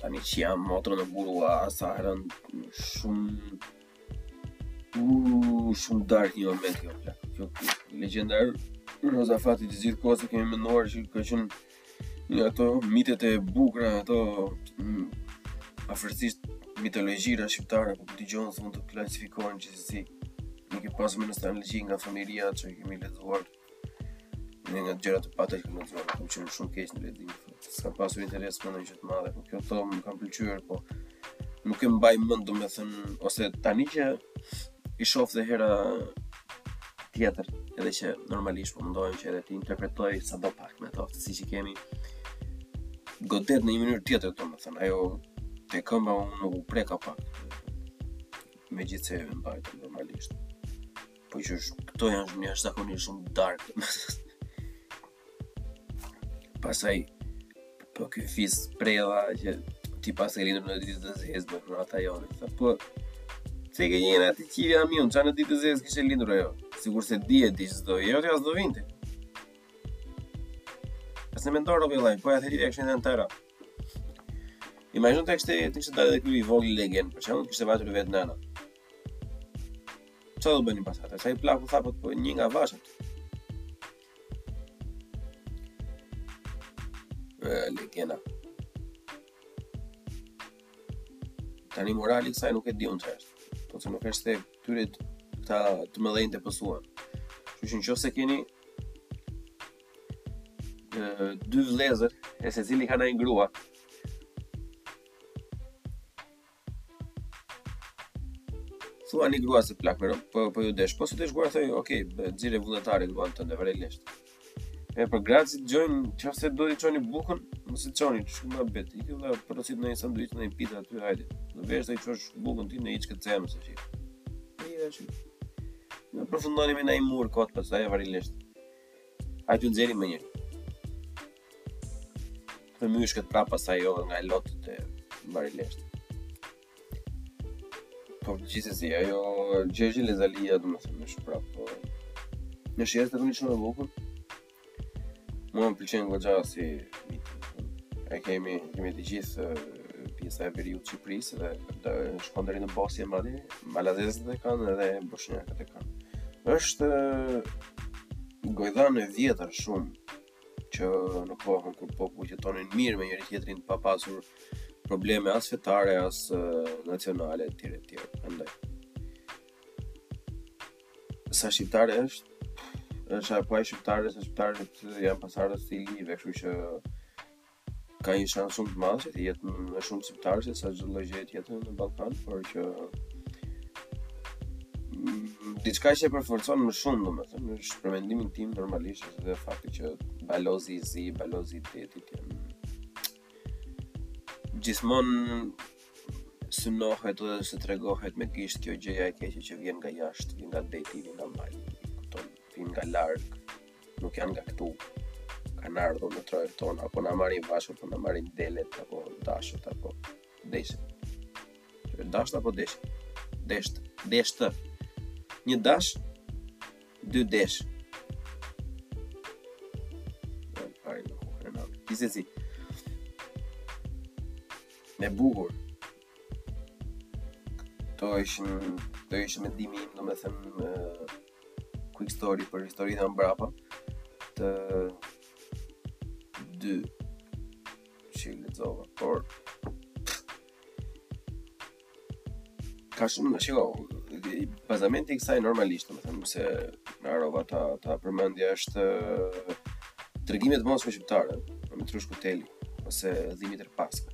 Tani që jam motrën e burua, sa herën shumë... Uuuu, shumë dark një moment kjo plak. Kjo legjenda e Rozafatit gjithë kohës e kemi menduar që ka qenë një ato mitet e bukura, ato mm, afërsisht mitologjia shqiptare, po dëgjon se mund të klasifikohen që si nuk e pasme me nostalgji nga fëmijëria që kemi lexuar Një nga gjërat e pakta që kemi lexuar, kam qenë shumë keq në lexim. S'ka pasur interes më në një që të madhe, po kjo domethënë më ka pëlqyer, po nuk e mbaj mend domethënë, ose tani që i shoh dhe herë tjetër, edhe që normalisht po mundohem që edhe t'i interpretoj sadopak me ato aftësi që kemi, godet në një mënyrë tjetër, domethënë, ajo te këmba unë nuk u preka pak, megjithëse e mbajta normalisht. Po që është, këto janë shumë jashtëzakonisht shumë dark. Pastaj, po kjo fis preva që ti pas e lidhëm në ditë të zezë me kërë ata jone. Tha, po, se ke njëra të qivi a mjën, qa në ditë të zezë kështë e lidhër e jo? Sigur se di e di që zdo, jo të jasë do vinte. Asë në mendorë, robi lajnë, po e atëri e kështë në të tëra. Imagjino të kishte të kishte dalë dhe kërë i vogli legen, për që mund kishte vajtur vetë nëna. Ça do bënin pastaj? Se ai plaku tha po të po një nga vashat. Legena. Tani moralin e kësaj nuk e di unë ça është. Po që nuk është se këtyre këta të mëdhenjtë e pësuan. Që që në qoftë se keni dy vëllezër e secili ka nga një grua. Thuaji gruas se plak, pero po, po ju desh. Po s'e desh gruan, thoji, ok, gjire vullnetare grua në të ndevare leshtë. E për gratë që dëgjojnë, qoftë se do të çoni bukën, mos e çoni, që shumë nga betë, i kjo dhe përësit në një sanduiç, në një pita, aty, hajde. Në veshtë dhe i çosh bukën ti në iqë këtë cemë, se që. E i dhe që. Në përfundoni me në i murë, kot, pastaj e varilisht. Hajtë të nëzeri më njërë. Për myshqet pra pastaj jo nga lotët e barilesht. Por gjithsesi, ajo Gjergj Elez Alia domethënë në shpra, po... Në shjerë të përni shumë e bukur, mua më pëlqen nga gjërat si e kemi, kemi të gjithë pjesa e veriut të Shqipërisë dhe shkon deri në Bosnjë madje, malazezët e kanë edhe boshnjakët e kanë. Është gojëdhënë e vjetër shumë që në kohën kur popujt jetonin mirë me njëri tjetrin pa pasur probleme as fetare as nacionale etj etj. Prandaj sa shqiptare është është po aq shqiptare sa shqiptarët janë pasardhës të ilirëve, kështu që ka një shans shumë të madh që të jetë më shumë shqiptare sesa çdo lloj gjëje tjetër në Ballkan, por që mm, diçka që e përforcon më shumë, domethënë, është për mendimin tim normalisht është edhe fakti që balozi i zi, balozi i detit janë gjithmonë synohet ose tregohet me gisht kjo gjëja e keqe që vjen nga jashtë, vjen nga deti, vjen nga mali, kupton, vjen nga larg, nuk janë nga këtu kanë ardhur në trojet tona, apo na marrin vashën, apo na marrin delet, apo dashët, apo deshët. Dashët apo deshët? Deshët. Deshët. Një dash, dy desh. Gjithsesi. Më bukur. Këto ishin, këto ishin mendimi, domethënë, quick story për historinë e mbrapa të dy që i lexova, por ka shumë më, shiko, bazamenti i kësaj normalisht, domethënë se unë harrova ta, ta përmendja është Tregime të moçme shqiptare, nga Mitrush Kuteli, ose Dhimitër Pasko.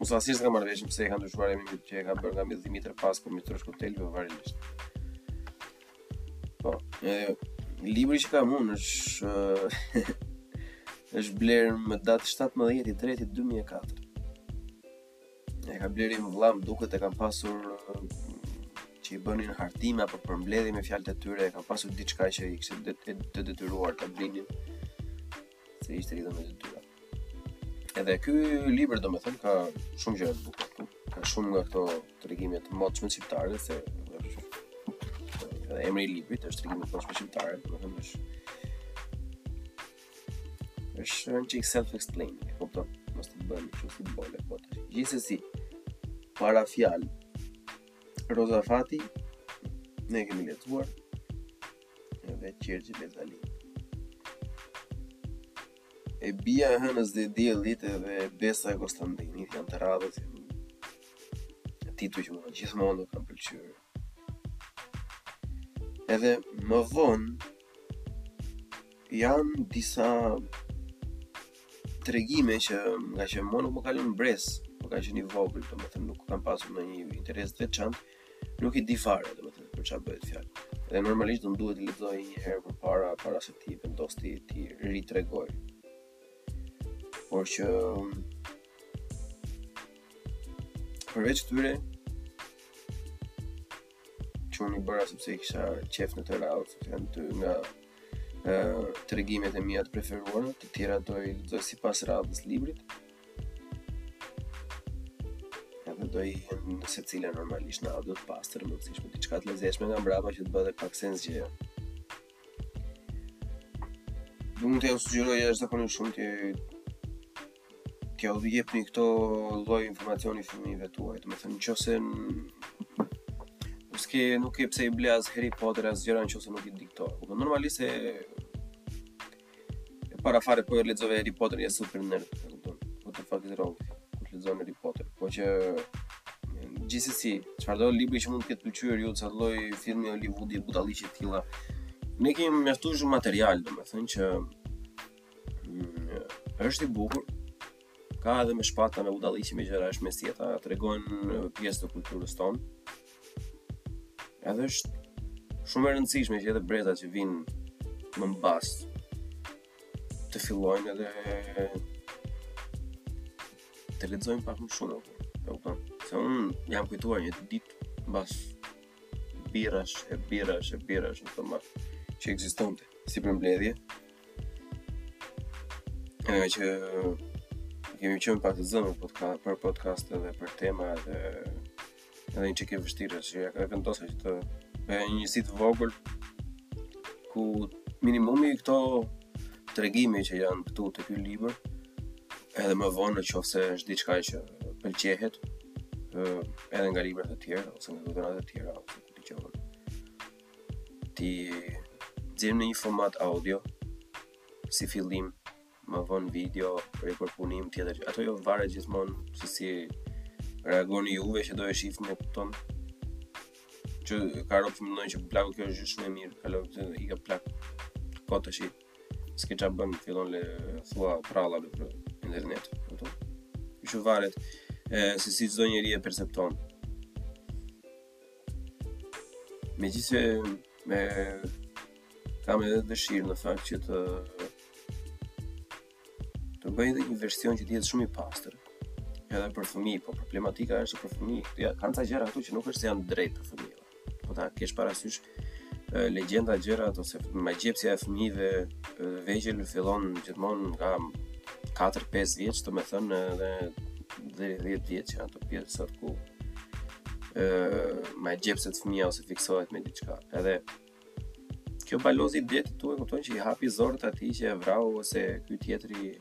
Unë as s'e kam marrë vesh pse e ka ndryshuar emrin që e ka bërë nga Dhimitër Pasko Mitrush Kuteli, pavarësisht. Po, e, libri që kam unë është është blerë më datë 17 i 3 i 2004 e ka blerë im vëlla, më duket e kanë pasur që i bënin hartime apo përmbledhje me fjalët e tyre, e kanë pasur diçka që i kishte të detyruar ta blinin. se ishte lidhur me detyrën. Edhe ky libër domethënë ka shumë gjëra të bukura këtu. Ka shumë nga këto tregime të moçme shqiptare se emri i librit është Tregime të moçme shqiptare, domethënë është është një çik self explaining, e kupton? Mos të bëni kështu si bole po. Gjithsesi parafjalë, Rozafati ne kemi lexuar Edhe Gjergj Elez Ali. E bija e hënës dhe e diellit edhe besa e Kostandinit janë të radhët e mi. E tituj që më gjithmonë më kanë pëlqyer. Edhe më vonë janë disa tregime që ngaqë më nuk më kanë lënë mbresë, po kam qenë i vogël, domethënë nuk kam pasur ndonjë interes të veçantë, Nuk i di fare, domethënë, për çfarë bëhet fjalë. Dhe normalisht do më duhet të lexoj një herë përpara para se të vendos t'i t'i ritregoj. Por që përveç tyre që unë i bëra sepse i kisha qejf në të radhë, sepse janë nga tregimet e mia të preferuara, të tjerat do i lexoj sipas radhës librit, Edhe do jenë secila normalisht në audio të pastër, me ndonjë diçka të lezetshme nga mbrapa që të bëjë dhe pak sens gjë. Dhe mund t'jua sugjeroj e është të zakoni shumë që t'jua jepni këto lloj informacioni fëmijëve tuaj, domethënë që se s'ke nuk ke pse i ble as Harry Potter as gjëra nëse nuk i di këto. Po normalisht e E para fare po e lexove Harry Potter je super nerd, e kupton. What the fuck is wrong, kur ti lexon Harry Potter, po që gjithsesi, çfarëdo libri që mund të ketë pëlqyer ju, çfarë lloj filmi Hollywoodi, budallëqe të tilla. Ne kemi mjaftueshëm shumë material, domethënë që mm, është i bukur, Ka edhe me shpata me budallëqe me gjëra është mesjeta, tregojnë pjesë të kulturës tonë. Edhe është shumë e rëndësishme që edhe brezat që vijnë më mbas të fillojnë edhe të lexojnë pak më shumë. E u kam, se unë jam kujtuar një ditë bas birrash e birrash e birrash në të marrë që ekzistonte si përmbledhje Edhe që kemi qenë pak të zënë podka, për podcast edhe për tema edhe edhe një çikë e vështirë që ja kam vendosur që të bëj një njësi të vogël ku minimumi këto tregime që janë këtu te ky libër edhe më vonë në qoftë se është diçka që pëlqehet edhe nga libra të tjera ose nga autorë të tjerë ose të tjera t'i nxjerrim në një format audio si fillim më vonë video rekuer punim tjetër ato ajo varet gjithmonë se si reagoni juve që do e shifni e kupton që ka robë më thonë që plaku kjo është shumë e mirë ka robë ik o plako ti s'ke ça bën fillon e thua përralla nëpër internet kupton që varet e, se si çdo njeri e percepton Megjithëse kam edhe dëshirë në fakt që të të bëj dhe një version që të jetë shumë i pastër edhe për fëmijë, po problematika është për fëmijë, kanë ca gjëra këtu që nuk është se janë direkt për fëmijë po ta kesh parasysh legjenda gjëra ato se magjepsja e fëmijëve vegjël fillon gjithmonë nga 4-5 vjeç domethënë edhe deri 10 vjeç ato pjesët ku ma e gjeps te fëmija ose fiksohet me diçka. Edhe kjo balozi i detit ti e kupton që i hapi zorrët atij që e vrau ose ky tjetri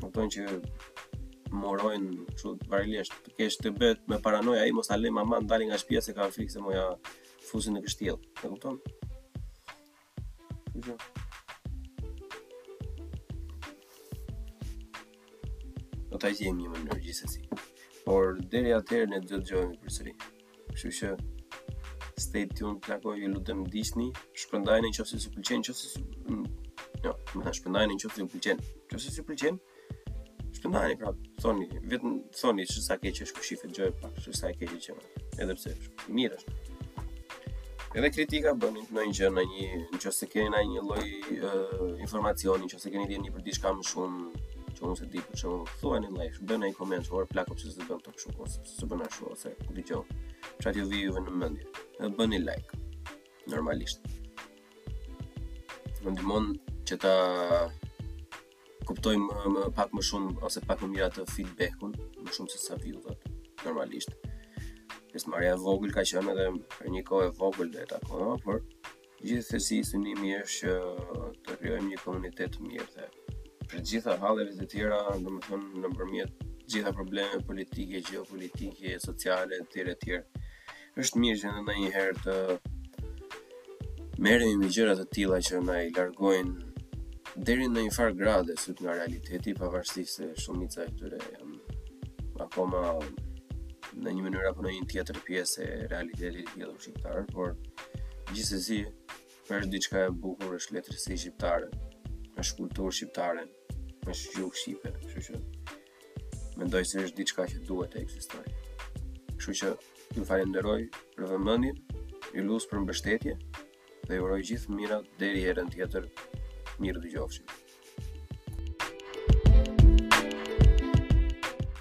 kupton që murojnë kështu varilisht të kesh të bëhet me paranojë ai mos ta lë mamanë dali nga shpia se ka frikë se mo ia fusin në kështjellë. E kupton? Do ta gjejmë një mënyrë gjithsesi. Por deri atëherë ne do të dëgjohemi përsëri. Kështu që stay tuned, plako, ju lutem ndiqni, shpërndajeni nëse ju pëlqen, nëse ju jo, më thashë shpërndajeni nëse ju pëlqen. Nëse ju pëlqen, Shpërndani pra, thoni, vetëm thoni që sa e keqe është kjo, shife një herë pak, që sa e keqe që është, edhe pse është, mirë është. Edhe kritika bëni në një gjë, në një, në qoftë se keni ndonjë lloj uh, informacioni, në qoftë se keni dhe një për diçka më shumë, që unë s'e di për që unë, thua një lloj, bëni një koment, që ore plako pse s'e bën ti kështu, ose s'e bën ashtu, ose ku di unë çfarë t'ju vijë juve në mëndje, edhe bëni një like, normalisht. Më ndihmon që ta kuptoj pak më shumë ose pak më mirë atë feedback-un, më shumë se sa view-at normalisht. Pjesëmarrja e vogël ka qenë deri në një kohë e vogël dhe akoma, por gjithsesi synimi është që të krijojmë një komunitet të mirë nëpër gjitha halleve të tjera, domethënë nëpërmjet gjitha problemeve politike, gjeopolitike, sociale etj etj. Është mirë që ndonjëherë të merremi me gjëra të tilla që na i largojnë deri në një farë grade sytë nga realiteti, pavarësisht se shumica e tyre janë akoma në një mënyrë apo në një tjetër pjesë e realitetit të jetës shqiptare, por gjithsesi është diçka e bukur, është letërsi shqiptare, është kulturë shqiptare, është gjuhë shqipe, kështu që mendoj se është diçka që duhet të ekzistojë. Kështu që ju falenderoj për vëmendjen, ju lus për mbështetje dhe ju uroj gjithë të mirat deri herën tjetër. Mirudëgjofshim.